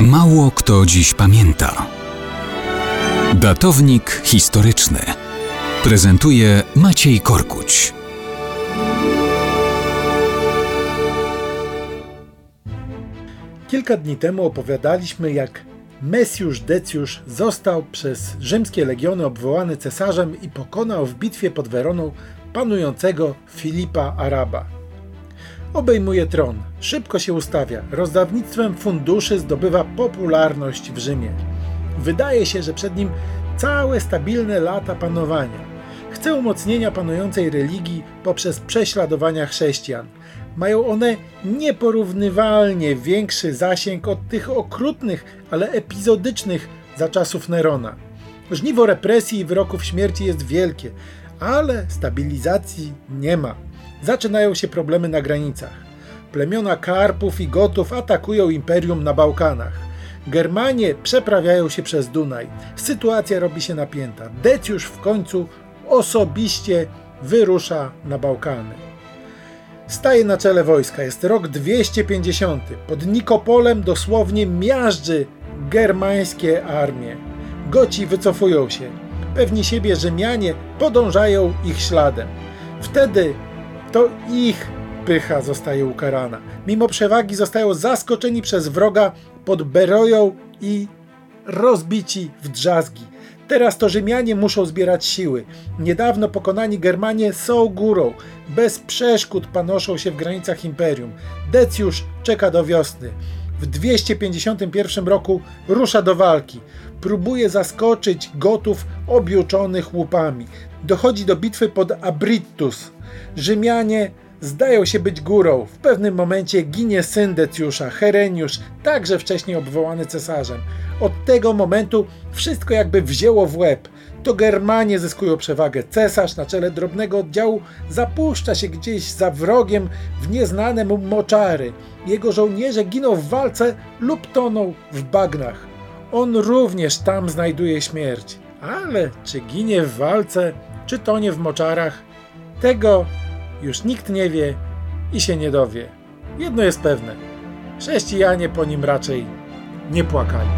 Mało kto dziś pamięta. Datownik historyczny prezentuje Maciej Korkuć. Kilka dni temu opowiadaliśmy, jak Mesjusz Decjusz został przez rzymskie legiony obwołany cesarzem i pokonał w bitwie pod Weroną panującego Filipa Araba. Obejmuje tron, szybko się ustawia, rozdawnictwem funduszy zdobywa popularność w Rzymie. Wydaje się, że przed nim całe stabilne lata panowania. Chce umocnienia panującej religii poprzez prześladowania chrześcijan. Mają one nieporównywalnie większy zasięg od tych okrutnych, ale epizodycznych za czasów Nerona. Żniwo represji i wyroków śmierci jest wielkie, ale stabilizacji nie ma. Zaczynają się problemy na granicach. Plemiona Karpów i Gotów atakują imperium na Bałkanach. Germanie przeprawiają się przez Dunaj. Sytuacja robi się napięta. Decjusz w końcu osobiście wyrusza na Bałkany. Staje na czele wojska. Jest rok 250. Pod Nikopolem dosłownie miażdży germańskie armie. Goci wycofują się. Pewni siebie Rzymianie podążają ich śladem. Wtedy to ich pycha zostaje ukarana. Mimo przewagi zostają zaskoczeni przez wroga pod Beroją i rozbici w drzazgi. Teraz to Rzymianie muszą zbierać siły. Niedawno pokonani Germanie są górą. Bez przeszkód panoszą się w granicach imperium. Decjusz czeka do wiosny. W 251 roku rusza do walki. Próbuje zaskoczyć gotów objuczonych łupami. Dochodzi do bitwy pod Abrittus. Rzymianie zdają się być górą. W pewnym momencie ginie syn Decjusza, Hereniusz, także wcześniej obwołany cesarzem. Od tego momentu wszystko jakby wzięło w łeb. To Germanie zyskują przewagę. Cesarz na czele drobnego oddziału zapuszcza się gdzieś za wrogiem w nieznane mu moczary. Jego żołnierze giną w walce lub toną w bagnach. On również tam znajduje śmierć. Ale czy ginie w walce, czy tonie w moczarach, tego już nikt nie wie i się nie dowie. Jedno jest pewne: chrześcijanie po nim raczej nie płakali.